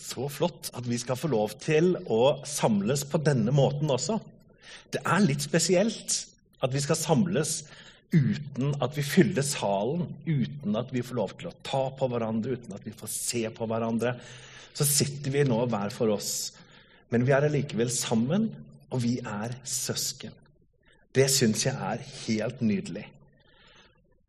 så flott at vi skal få lov til å samles på denne måten også. Det er litt spesielt at vi skal samles uten at vi fyller salen, uten at vi får lov til å ta på hverandre, uten at vi får se på hverandre. Så sitter vi nå hver for oss, men vi er allikevel sammen, og vi er søsken. Det syns jeg er helt nydelig.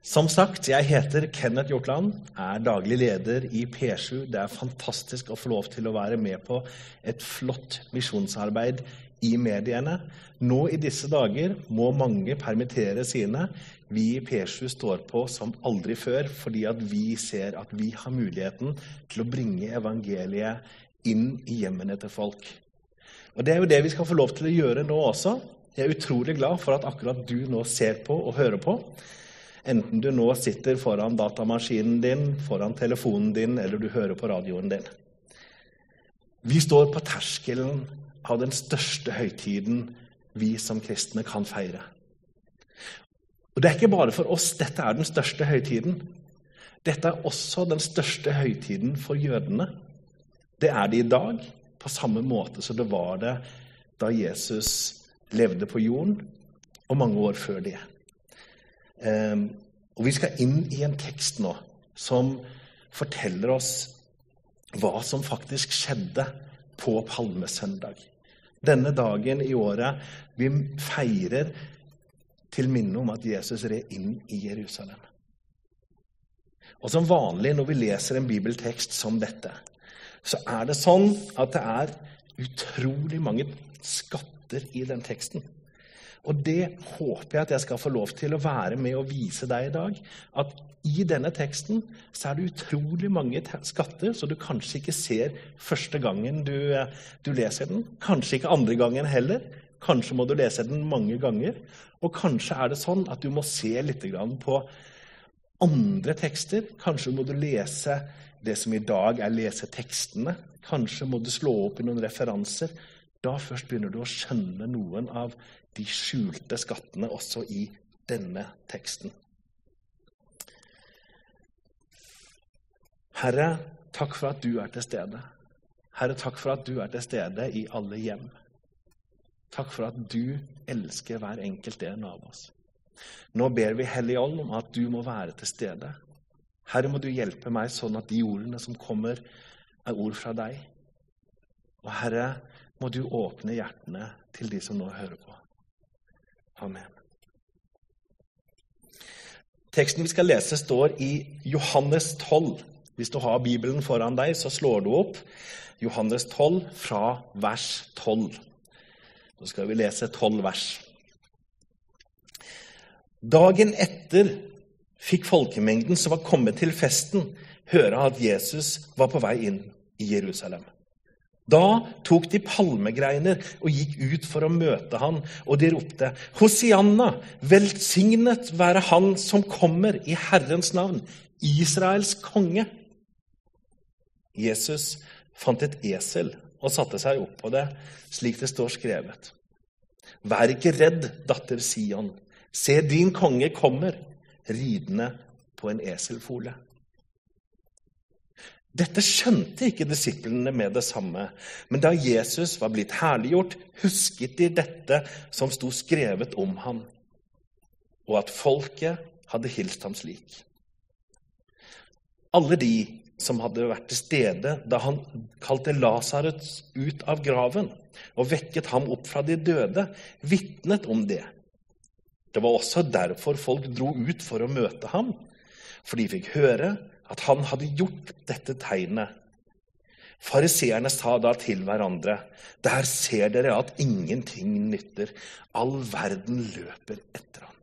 Som sagt, jeg heter Kenneth Hjortland, er daglig leder i P7. Det er fantastisk å få lov til å være med på et flott misjonsarbeid i mediene. Nå i disse dager må mange permittere sine. Vi i P7 står på som aldri før fordi at vi ser at vi har muligheten til å bringe evangeliet inn i hjemmene til folk. Og Det er jo det vi skal få lov til å gjøre nå også. Jeg er utrolig glad for at akkurat du nå ser på og hører på. Enten du nå sitter foran datamaskinen din, foran telefonen din, eller du hører på radioen din. Vi står på terskelen av den største høytiden vi som kristne kan feire. Og Det er ikke bare for oss dette er den største høytiden. Dette er også den største høytiden for jødene. Det er det i dag, på samme måte som det var det da Jesus levde på jorden, og mange år før det. Ehm, og Vi skal inn i en tekst nå som forteller oss hva som faktisk skjedde på palmesøndag. Denne dagen i året vi feirer til minne om at Jesus red inn i Jerusalem. Og Som vanlig når vi leser en bibeltekst som dette, så er det sånn at det er utrolig mange skatter i den teksten. Og det håper jeg at jeg skal få lov til å være med og vise deg i dag. At i denne teksten så er det utrolig mange skatter så du kanskje ikke ser første gangen du, du, leser den. Kanskje ikke andre gangen heller. Kanskje må du lese den mange ganger. Og kanskje er det sånn at du må se litt på andre tekster. Kanskje må du lese det som i dag er lesetekstene. Kanskje må du slå opp i noen referanser. Da først begynner du å skjønne noen av de skjulte skattene også i denne teksten. Herre, takk for at du er til stede. Herre, takk for at du er til stede i alle hjem. Takk for at du elsker hver enkelt en av oss. Nå ber vi Hellig Ånd om at du må være til stede. Herre, må du hjelpe meg sånn at de ordene som kommer, er ord fra deg. Og Herre, må du åpne hjertene til de som nå hører på. Amen. Teksten vi skal lese, står i Johannes 12. Hvis du har Bibelen foran deg, så slår du opp Johannes 12 fra vers 12. Nå skal vi lese 12 vers. Dagen etter fikk folkemengden som var kommet til festen, høre at Jesus var på vei inn i Jerusalem. Da tok de palmegreiner og gikk ut for å møte han, og de ropte, Hosianna, velsignet være Han som kommer i Herrens navn, Israels konge. Jesus fant et esel og satte seg opp på det, slik det står skrevet. Vær ikke redd, datter Sion. Se, din konge kommer, ridende på en eselfole. Dette skjønte ikke disiplene med det samme, men da Jesus var blitt herliggjort, husket de dette som sto skrevet om ham, og at folket hadde hilst ham slik. Alle de som hadde vært til stede da han kalte Lasarus ut av graven og vekket ham opp fra de døde, vitnet om det. Det var også derfor folk dro ut for å møte ham, for de fikk høre at han hadde gjort dette tegnet. Fariseerne sa da til hverandre.: Der ser dere at ingenting nytter. All verden løper etter ham.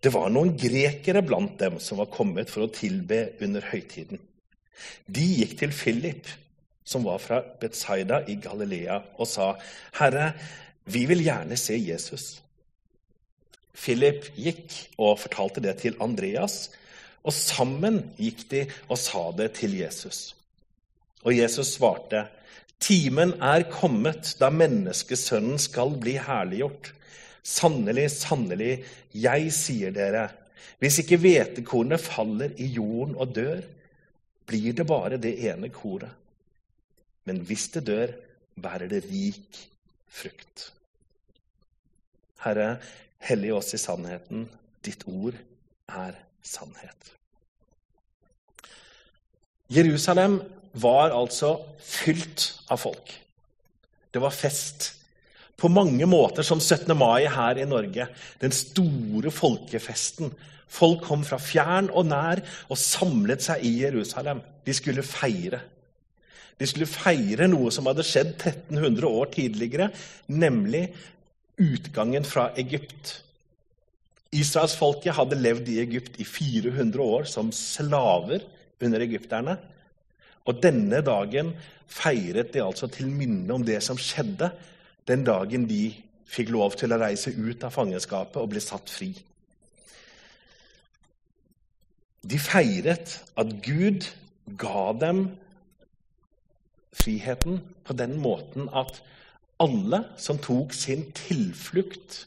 Det var noen grekere blant dem som var kommet for å tilbe under høytiden. De gikk til Philip, som var fra Betzaida i Galilea, og sa, 'Herre, vi vil gjerne se Jesus.' Philip gikk og fortalte det til Andreas, og sammen gikk de og sa det til Jesus. Og Jesus svarte, Timen er kommet da menneskesønnen skal bli herliggjort. Sannelig, sannelig, jeg sier dere, hvis ikke hvetekornet faller i jorden og dør, blir det bare det ene koret. Men hvis det dør, bærer det rik frukt. Herre, hellig oss i sannheten. Ditt ord er sannhet. Jerusalem var altså fylt av folk. Det var fest. På mange måter som 17. mai her i Norge. Den store folkefesten. Folk kom fra fjern og nær og samlet seg i Jerusalem. De skulle feire. De skulle feire noe som hadde skjedd 1300 år tidligere, nemlig utgangen fra Egypt. Israelsfolket hadde levd i Egypt i 400 år som slaver under egypterne. Og denne dagen feiret de altså til minne om det som skjedde den dagen de fikk lov til å reise ut av fangenskapet og bli satt fri. De feiret at Gud ga dem friheten på den måten at alle som tok sin tilflukt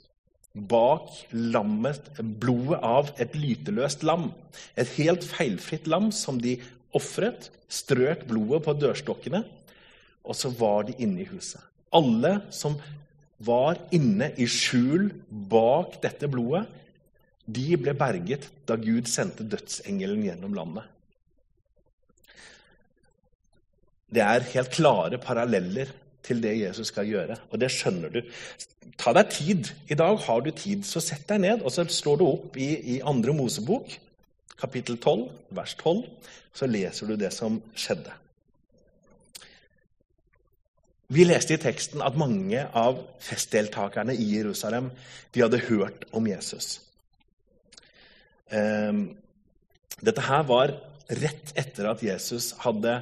bak lammet, blodet av et lyteløst lam, et helt feilfritt lam som de ofret, strøk blodet på dørstokkene, og så var de inne i huset. Alle som var inne i skjul bak dette blodet, de ble berget da Gud sendte dødsengelen gjennom landet. Det er helt klare paralleller til det Jesus skal gjøre, og det skjønner du. Ta deg tid. I dag har du tid, så sett deg ned, og så slår du opp i, i andre Mosebok, kapittel 12, vers 12, så leser du det som skjedde. Vi leste i teksten at mange av festdeltakerne i Jerusalem de hadde hørt om Jesus. Ehm, dette her var rett etter at Jesus hadde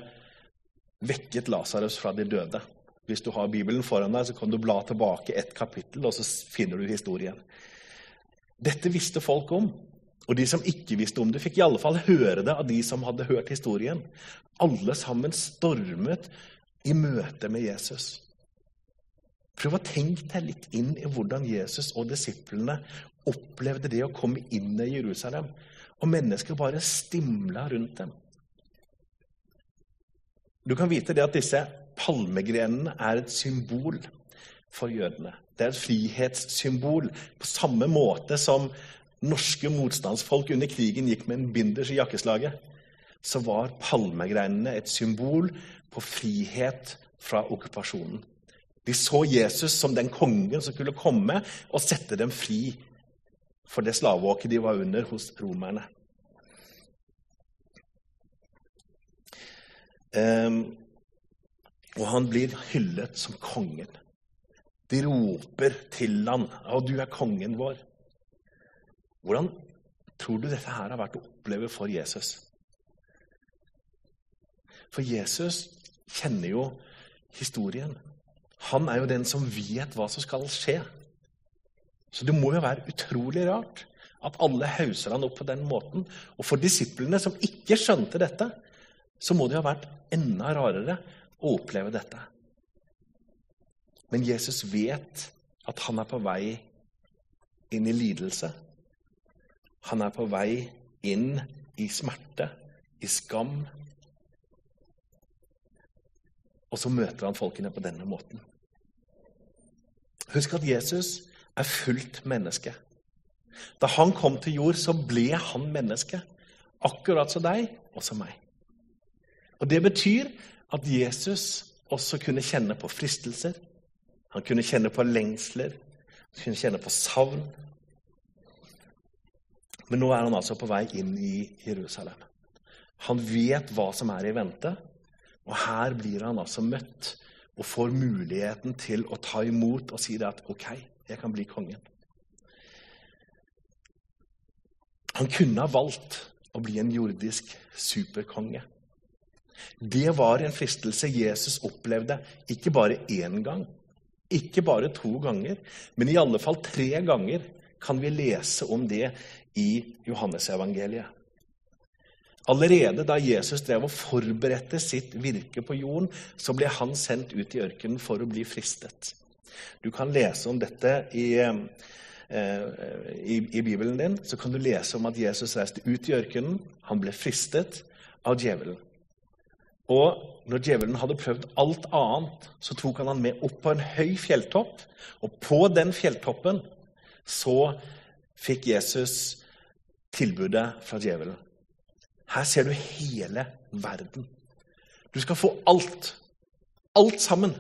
vekket Lasarus fra de døde. Hvis du har Bibelen foran deg, så kan du bla tilbake ett kapittel, og så finner du historien. Dette visste folk om. Og de som ikke visste om det, fikk i alle fall høre det av de som hadde hørt historien. Alle sammen stormet i møte med Jesus. Prøv å tenke deg litt inn i hvordan Jesus og disiplene opplevde det å komme inn i Jerusalem. Og mennesker bare stimla rundt dem. Du kan vite det at disse palmegrenene er et symbol for jødene. Det er et frihetssymbol på samme måte som norske motstandsfolk under krigen gikk med en binders i jakkeslaget. Så var palmegreinene et symbol på frihet fra okkupasjonen. De så Jesus som den kongen som skulle komme og sette dem fri for det slaveåket de var under hos romerne. Um, og han blir hyllet som kongen. De roper til han, 'Å, du er kongen vår'. Hvordan tror du dette her har vært å oppleve for Jesus? For Jesus kjenner jo historien. Han er jo den som vet hva som skal skje. Så det må jo være utrolig rart at alle hauser han opp på den måten. Og for disiplene som ikke skjønte dette, så må det jo ha vært enda rarere å oppleve dette. Men Jesus vet at han er på vei inn i lidelse. Han er på vei inn i smerte, i skam. Og så møter han folkene på denne måten. Husk at Jesus er fullt menneske. Da han kom til jord, så ble han menneske. Akkurat som deg og som meg. Og Det betyr at Jesus også kunne kjenne på fristelser. Han kunne kjenne på lengsler, han kunne kjenne på savn. Men nå er han altså på vei inn i Jerusalem. Han vet hva som er i vente, og her blir han altså møtt og får muligheten til å ta imot og si det at OK, jeg kan bli kongen. Han kunne ha valgt å bli en jordisk superkonge. Det var en fristelse Jesus opplevde ikke bare én gang, ikke bare to ganger, men i alle fall tre ganger kan vi lese om det i Johannesevangeliet. Allerede da Jesus drev og forberedte sitt virke på jorden, så ble han sendt ut i ørkenen for å bli fristet. Du kan lese om dette i, eh, i, i Bibelen din. Så kan du lese om at Jesus reiste ut i ørkenen. Han ble fristet av djevelen. Og når djevelen hadde prøvd alt annet, så tok han han med opp på en høy fjelltopp. Og på den fjelltoppen så fikk Jesus tilbudet fra djevelen. Her ser du hele verden. Du skal få alt. Alt sammen.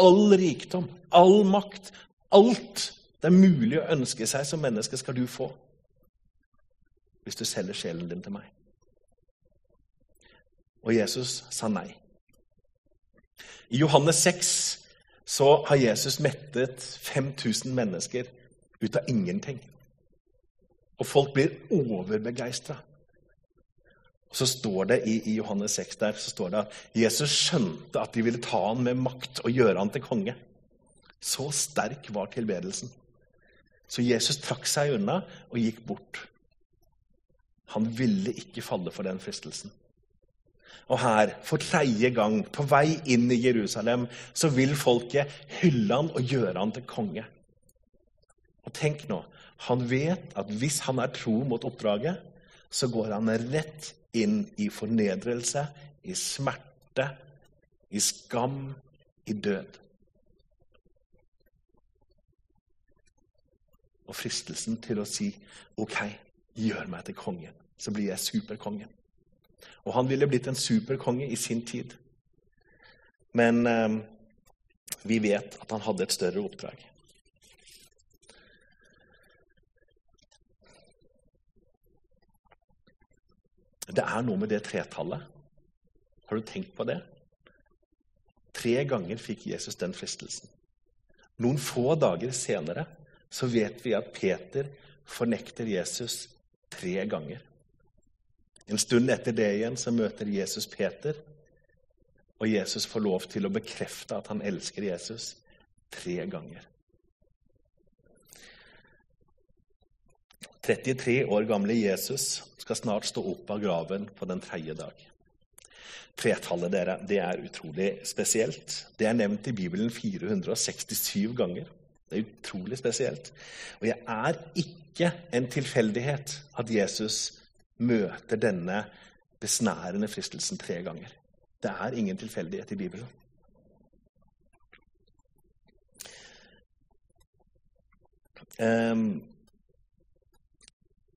All rikdom, all makt, alt det er mulig å ønske seg som menneske, skal du få. Hvis du selger sjelen din til meg. Og Jesus sa nei. I Johannes 6 så har Jesus mettet 5000 mennesker ut av ingenting. Og folk blir overbegeistra. Og så står det i, i, Johannes 6 der, så står det at Jesus skjønte at de ville ta han med makt og gjøre han til konge. Så sterk var tilbedelsen. Så Jesus trakk seg unna og gikk bort. Han ville ikke falle for den fristelsen. Og her, for tredje gang, på vei inn i Jerusalem, så vil folket hylle han og gjøre han til konge. Og tenk nå, han vet at hvis han er tro mot oppdraget, så går han rett inn i fornedrelse, i smerte, i skam, i død. Og fristelsen til å si OK, gjør meg til kongen, så blir jeg superkongen. Og han ville blitt en superkonge i sin tid. Men eh, vi vet at han hadde et større oppdrag. Det er noe med det tretallet. Har du tenkt på det? Tre ganger fikk Jesus den fristelsen. Noen få dager senere så vet vi at Peter fornekter Jesus tre ganger. En stund etter det igjen så møter Jesus Peter, og Jesus får lov til å bekrefte at han elsker Jesus tre ganger. 33 år gamle Jesus skal snart stå opp av graven på den tredje dag. Tretallet dere, det er utrolig spesielt. Det er nevnt i Bibelen 467 ganger. Det er utrolig spesielt. Og jeg er ikke en tilfeldighet at Jesus møter denne besnærende fristelsen tre ganger. Det er ingen tilfeldighet i Bibelen. Um,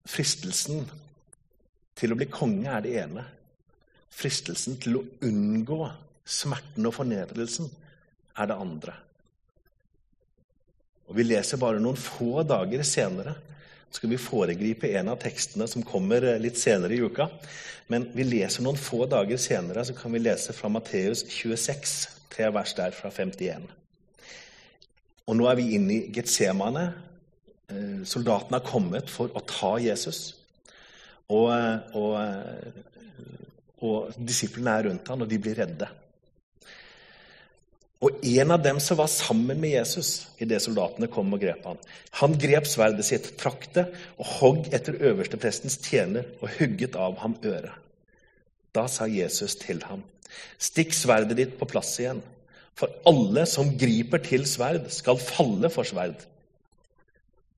fristelsen til å bli konge er det ene. Fristelsen til å unngå smerten og fornedrelsen er det andre. Og Vi leser bare noen få dager senere. Skal vi foregripe en av tekstene som kommer eh, litt senere i uka. Men vi leser noen få dager senere så kan vi lese fra Matteus 26, tre vers der fra 51. Og nå er vi inne i Getsemane. Eh, soldatene har kommet for å ta Jesus. Og, og, og disiplene er rundt ham, og de blir redde. Og en av dem som var sammen med Jesus idet soldatene kom og grep han. han grep sverdet sitt, trakk det og hogg etter øversteprestens tjener og hugget av ham øret. Da sa Jesus til ham, stikk sverdet ditt på plass igjen, for alle som griper til sverd, skal falle for sverd.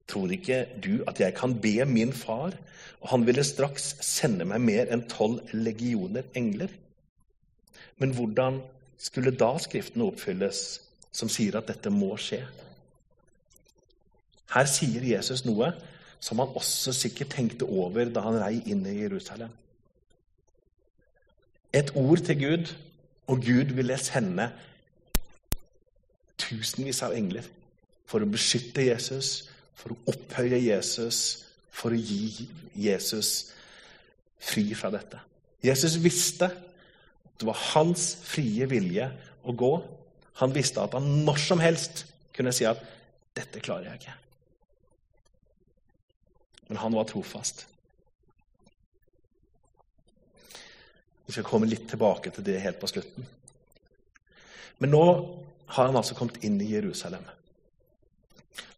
Tror ikke du at jeg kan be min far, og han ville straks sende meg mer enn tolv legioner engler? Men hvordan skulle da Skriftene oppfylles som sier at dette må skje? Her sier Jesus noe som han også sikkert tenkte over da han rei inn i Jerusalem. Et ord til Gud, og Gud ville sende tusenvis av engler for å beskytte Jesus, for å opphøye Jesus, for å gi Jesus fri fra dette. Jesus visste det var hans frie vilje å gå. Han visste at han når som helst kunne si at 'dette klarer jeg ikke'. Men han var trofast. Vi skal komme litt tilbake til det helt på slutten. Men nå har han altså kommet inn i Jerusalem.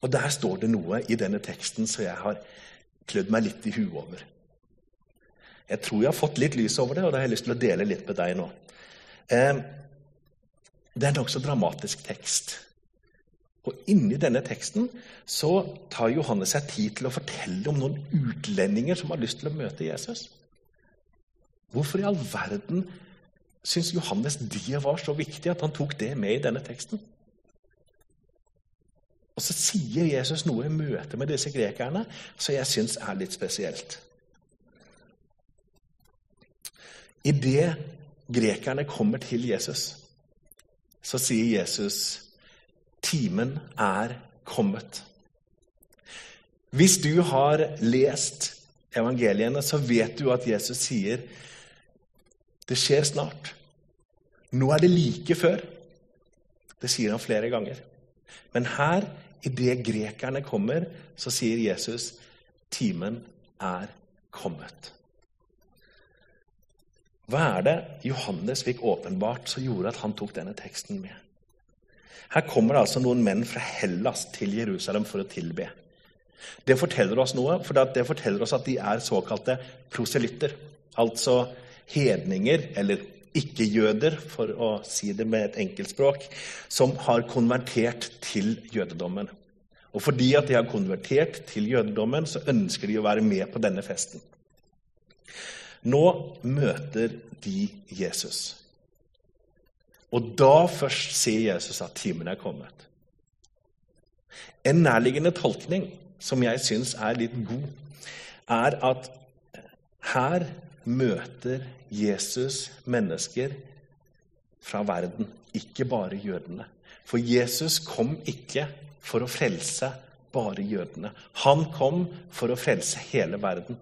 Og der står det noe i denne teksten som jeg har klødd meg litt i huet over. Jeg tror jeg har fått litt lys over det, og det har jeg lyst til å dele litt med deg nå. Det er en nokså dramatisk tekst. Og inni denne teksten så tar Johannes seg tid til å fortelle om noen utlendinger som har lyst til å møte Jesus. Hvorfor i all verden syns Johannes det var så viktig at han tok det med i denne teksten. Og så sier Jesus noe i møte med disse grekerne som jeg syns er litt spesielt. Idet grekerne kommer til Jesus, så sier Jesus timen er kommet. Hvis du har lest evangeliene, så vet du at Jesus sier det skjer snart. Nå er det like før. Det sier han flere ganger. Men her, idet grekerne kommer, så sier Jesus timen er kommet. Hva er det Johannes fikk åpenbart som gjorde at han tok denne teksten med? Her kommer det altså noen menn fra Hellas til Jerusalem for å tilbe. Det forteller oss noe, for det forteller oss at de er såkalte proselytter. Altså hedninger, eller ikke-jøder, for å si det med et enkelt språk, som har konvertert til jødedommen. Og fordi at de har konvertert til jødedommen, så ønsker de å være med på denne festen. Nå møter de Jesus. Og da først ser Jesus at timen er kommet. En nærliggende tolkning som jeg syns er litt god, er at her møter Jesus mennesker fra verden, ikke bare jødene. For Jesus kom ikke for å frelse bare jødene. Han kom for å frelse hele verden.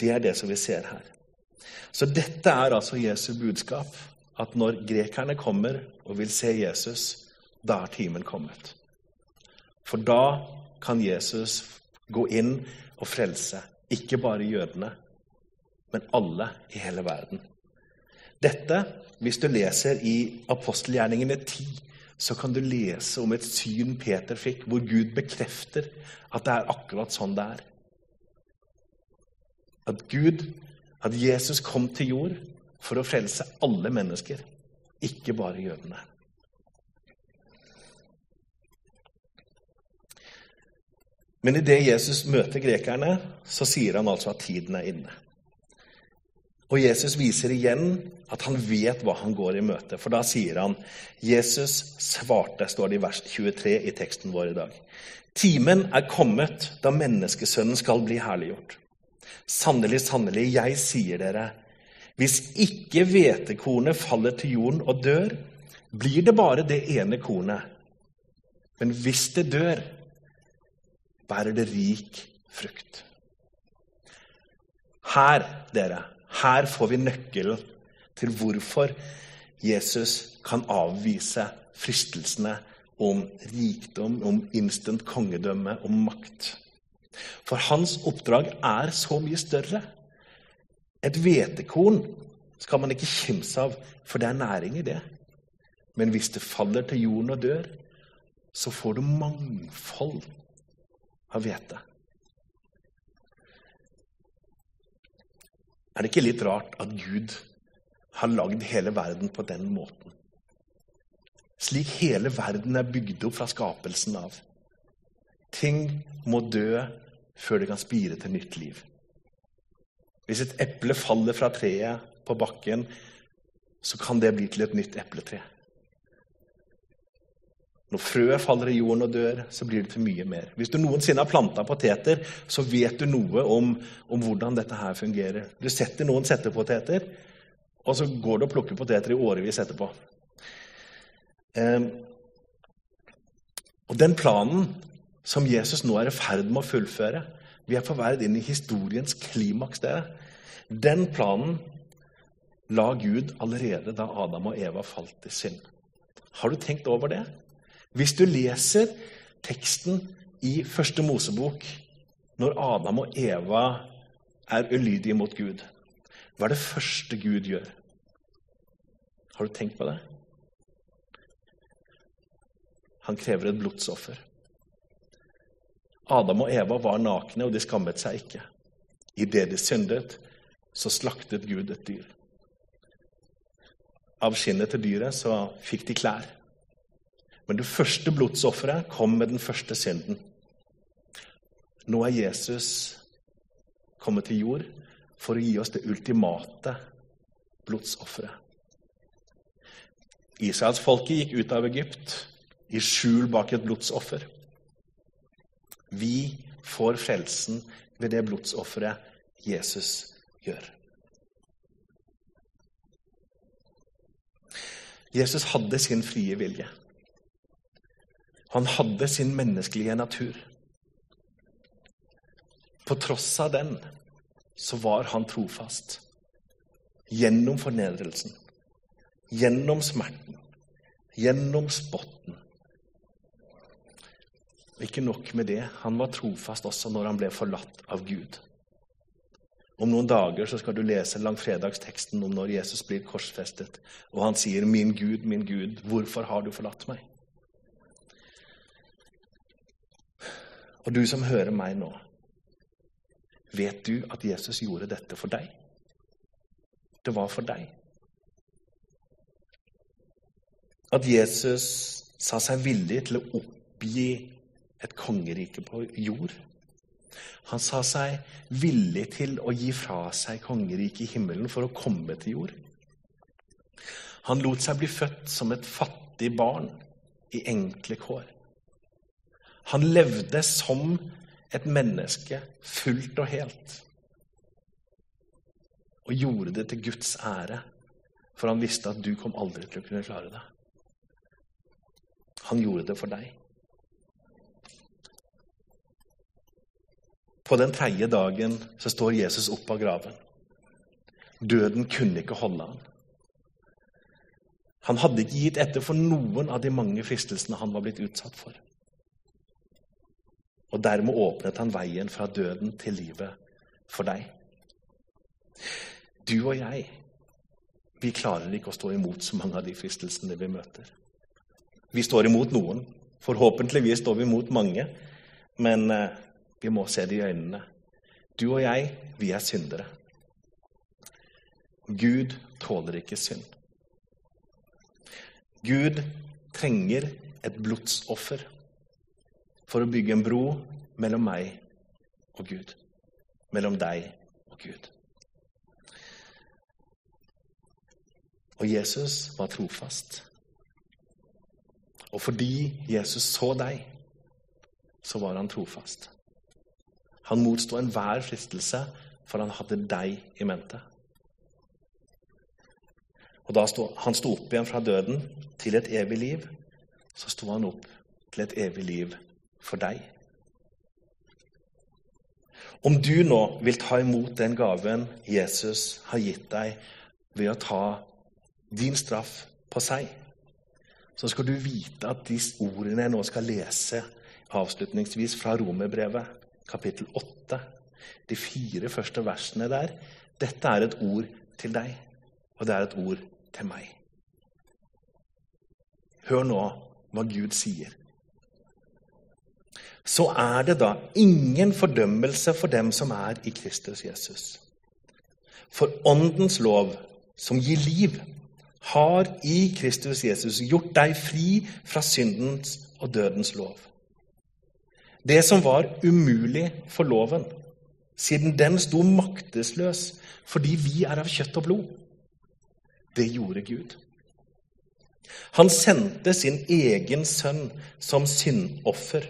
Det er det som vi ser her. Så dette er altså Jesu budskap. At når grekerne kommer og vil se Jesus, da er timen kommet. For da kan Jesus gå inn og frelse ikke bare jødene, men alle i hele verden. Dette, hvis du leser i apostelgjerningene 10, så kan du lese om et syn Peter fikk, hvor Gud bekrefter at det er akkurat sånn det er. At Gud, at Jesus kom til jord for å frelse alle mennesker, ikke bare jødene. Men idet Jesus møter grekerne, så sier han altså at tiden er inne. Og Jesus viser igjen at han vet hva han går i møte. For da sier han Jesus svarte, står det i vers 23 i teksten vår i dag. Timen er kommet da menneskesønnen skal bli herliggjort. Sannelig, sannelig, jeg sier dere, hvis ikke hvetekornet faller til jorden og dør, blir det bare det ene kornet. Men hvis det dør, bærer det rik frukt. Her, dere, her får vi nøkkelen til hvorfor Jesus kan avvise fristelsene om rikdom, om instant kongedømme, om makt. For hans oppdrag er så mye større. Et hvetekorn skal man ikke kimse av, for det er næring i det. Men hvis det faller til jorden og dør, så får du mangfold av hvete. Er det ikke litt rart at Gud har lagd hele verden på den måten? Slik hele verden er bygd opp fra skapelsen av. Ting må dø før det kan spire til nytt liv. Hvis et eple faller fra treet på bakken, så kan det bli til et nytt epletre. Når frøet faller i jorden og dør, så blir det til mye mer. Hvis du noensinne har planta poteter, så vet du noe om, om, hvordan dette her fungerer. Du setter noen settepoteter, og så går du og plukker poteter i årevis etterpå. Um, og den planen som Jesus nå er i ferd med å fullføre Vi er på vei inn i historiens klimaks. dere. Den planen la Gud allerede da Adam og Eva falt i synd. Har du tenkt over det? Hvis du leser teksten i første Mosebok når Adam og Eva er ulydige mot Gud, hva er det første Gud gjør? Har du tenkt på det? Han krever et blodsoffer. Adam og Eva var nakne, og de skammet seg ikke. Idet de syndet, så slaktet Gud et dyr. Av skinnet til dyret så fikk de klær. Men det første blodsofferet kom med den første synden. Nå er Jesus kommet til jord for å gi oss det ultimate blodsofferet. Israelsfolket gikk ut av Egypt i skjul bak et blodsoffer. Vi får frelsen ved det blodsofferet Jesus gjør. Jesus hadde sin frie vilje. Han hadde sin menneskelige natur. På tross av den så var han trofast. Gjennom fornedrelsen, gjennom smerten, gjennom spotten. Og ikke nok med det, han var trofast også når han ble forlatt av Gud. Om noen dager så skal du lese langfredagsteksten om når Jesus blir korsfestet, og han sier, 'Min Gud, min Gud, hvorfor har du forlatt meg?' Og du som hører meg nå, vet du at Jesus gjorde dette for deg? Det var for deg. At Jesus sa seg villig til å oppgi et kongerike på jord han sa seg villig til å gi fra seg kongeriket i himmelen for å komme til jord. Han lot seg bli født som et fattig barn i enkle kår. Han levde som et menneske fullt og helt. Og gjorde det til Guds ære, for han visste at du kom aldri til å kunne klare det. Han gjorde det for deg. På den tredje dagen så står Jesus opp av graven. Døden kunne ikke holde han. Han hadde ikke gitt etter for noen av de mange fristelsene han var blitt utsatt for. Og dermed åpnet han veien fra døden til livet for deg. Du og jeg, vi klarer ikke å stå imot så mange av de fristelsene vi møter. Vi står imot noen. Forhåpentligvis står vi imot mange. Men eh, vi må se det i øynene. Du og jeg, vi er syndere. Gud tåler ikke synd. Gud trenger et blodsoffer for å bygge en bro mellom meg og Gud. Mellom deg og Gud. Og Jesus var trofast. Og fordi Jesus så deg, så var han trofast. Han motsto enhver fristelse, for han hadde deg i mente. Og da sto, han sto opp igjen fra døden til et evig liv, så sto han opp til et evig liv for deg. Om du nå vil ta imot den gaven Jesus har gitt deg ved å ta din straff på seg, så skal du vite at de ordene jeg nå skal lese avslutningsvis fra romerbrevet, kapittel 8, de fire første versene der, dette er et ord til deg, og det er et ord til meg. Hør nå hva Gud sier. Så er det da ingen fordømmelse for dem som er i Kristus Jesus. For Åndens lov, som gir liv, har i Kristus Jesus gjort deg fri fra syndens og dødens lov. Det som var umulig for loven, siden den sto maktesløs fordi vi er av kjøtt og blod. Det gjorde Gud. Han sendte sin egen sønn som syndoffer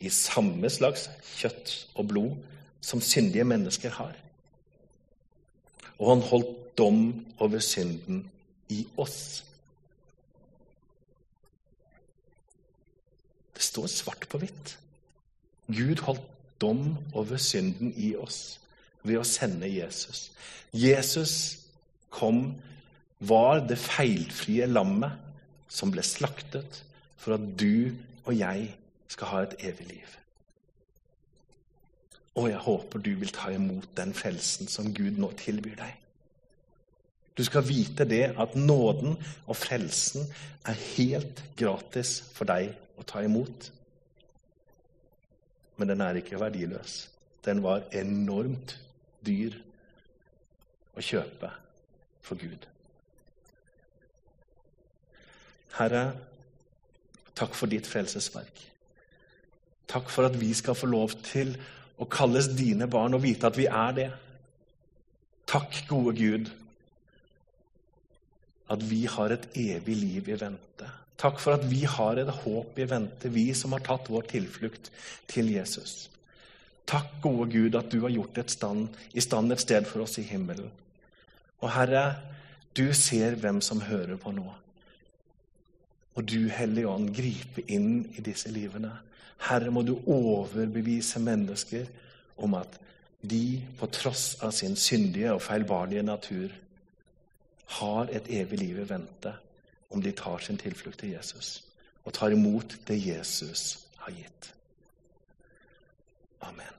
i samme slags kjøtt og blod som syndige mennesker har. Og han holdt dom over synden i oss. Det står svart på hvitt. Gud holdt dom over synden i oss ved å sende Jesus. Jesus kom, var det feilfrie lammet som ble slaktet for at du og jeg skal ha et evig liv. Og jeg håper du vil ta imot den frelsen som Gud nå tilbyr deg. Du skal vite det at nåden og frelsen er helt gratis for deg å ta imot men den er ikke verdiløs. Den var enormt dyr å kjøpe for Gud. Herre, takk for ditt frelsesverk. Takk for at vi skal få lov til å kalles dine barn og vite at vi er det. Takk, gode Gud, at vi har et evig liv i vente. Takk for at vi har et håp i vente, vi som har tatt vår tilflukt til Jesus. Takk, gode Gud, at du har gjort et stand, i stand et sted for oss i himmelen. Og Herre, du ser hvem som hører på nå. Og du, Hellige Ånd, gripe inn i disse livene. Herre, må du overbevise mennesker om at de, på tross av sin syndige og feilbarlige natur, har et evig liv i vente om de tar sin tilflukt til Jesus og tar imot det Jesus har gitt. Amen.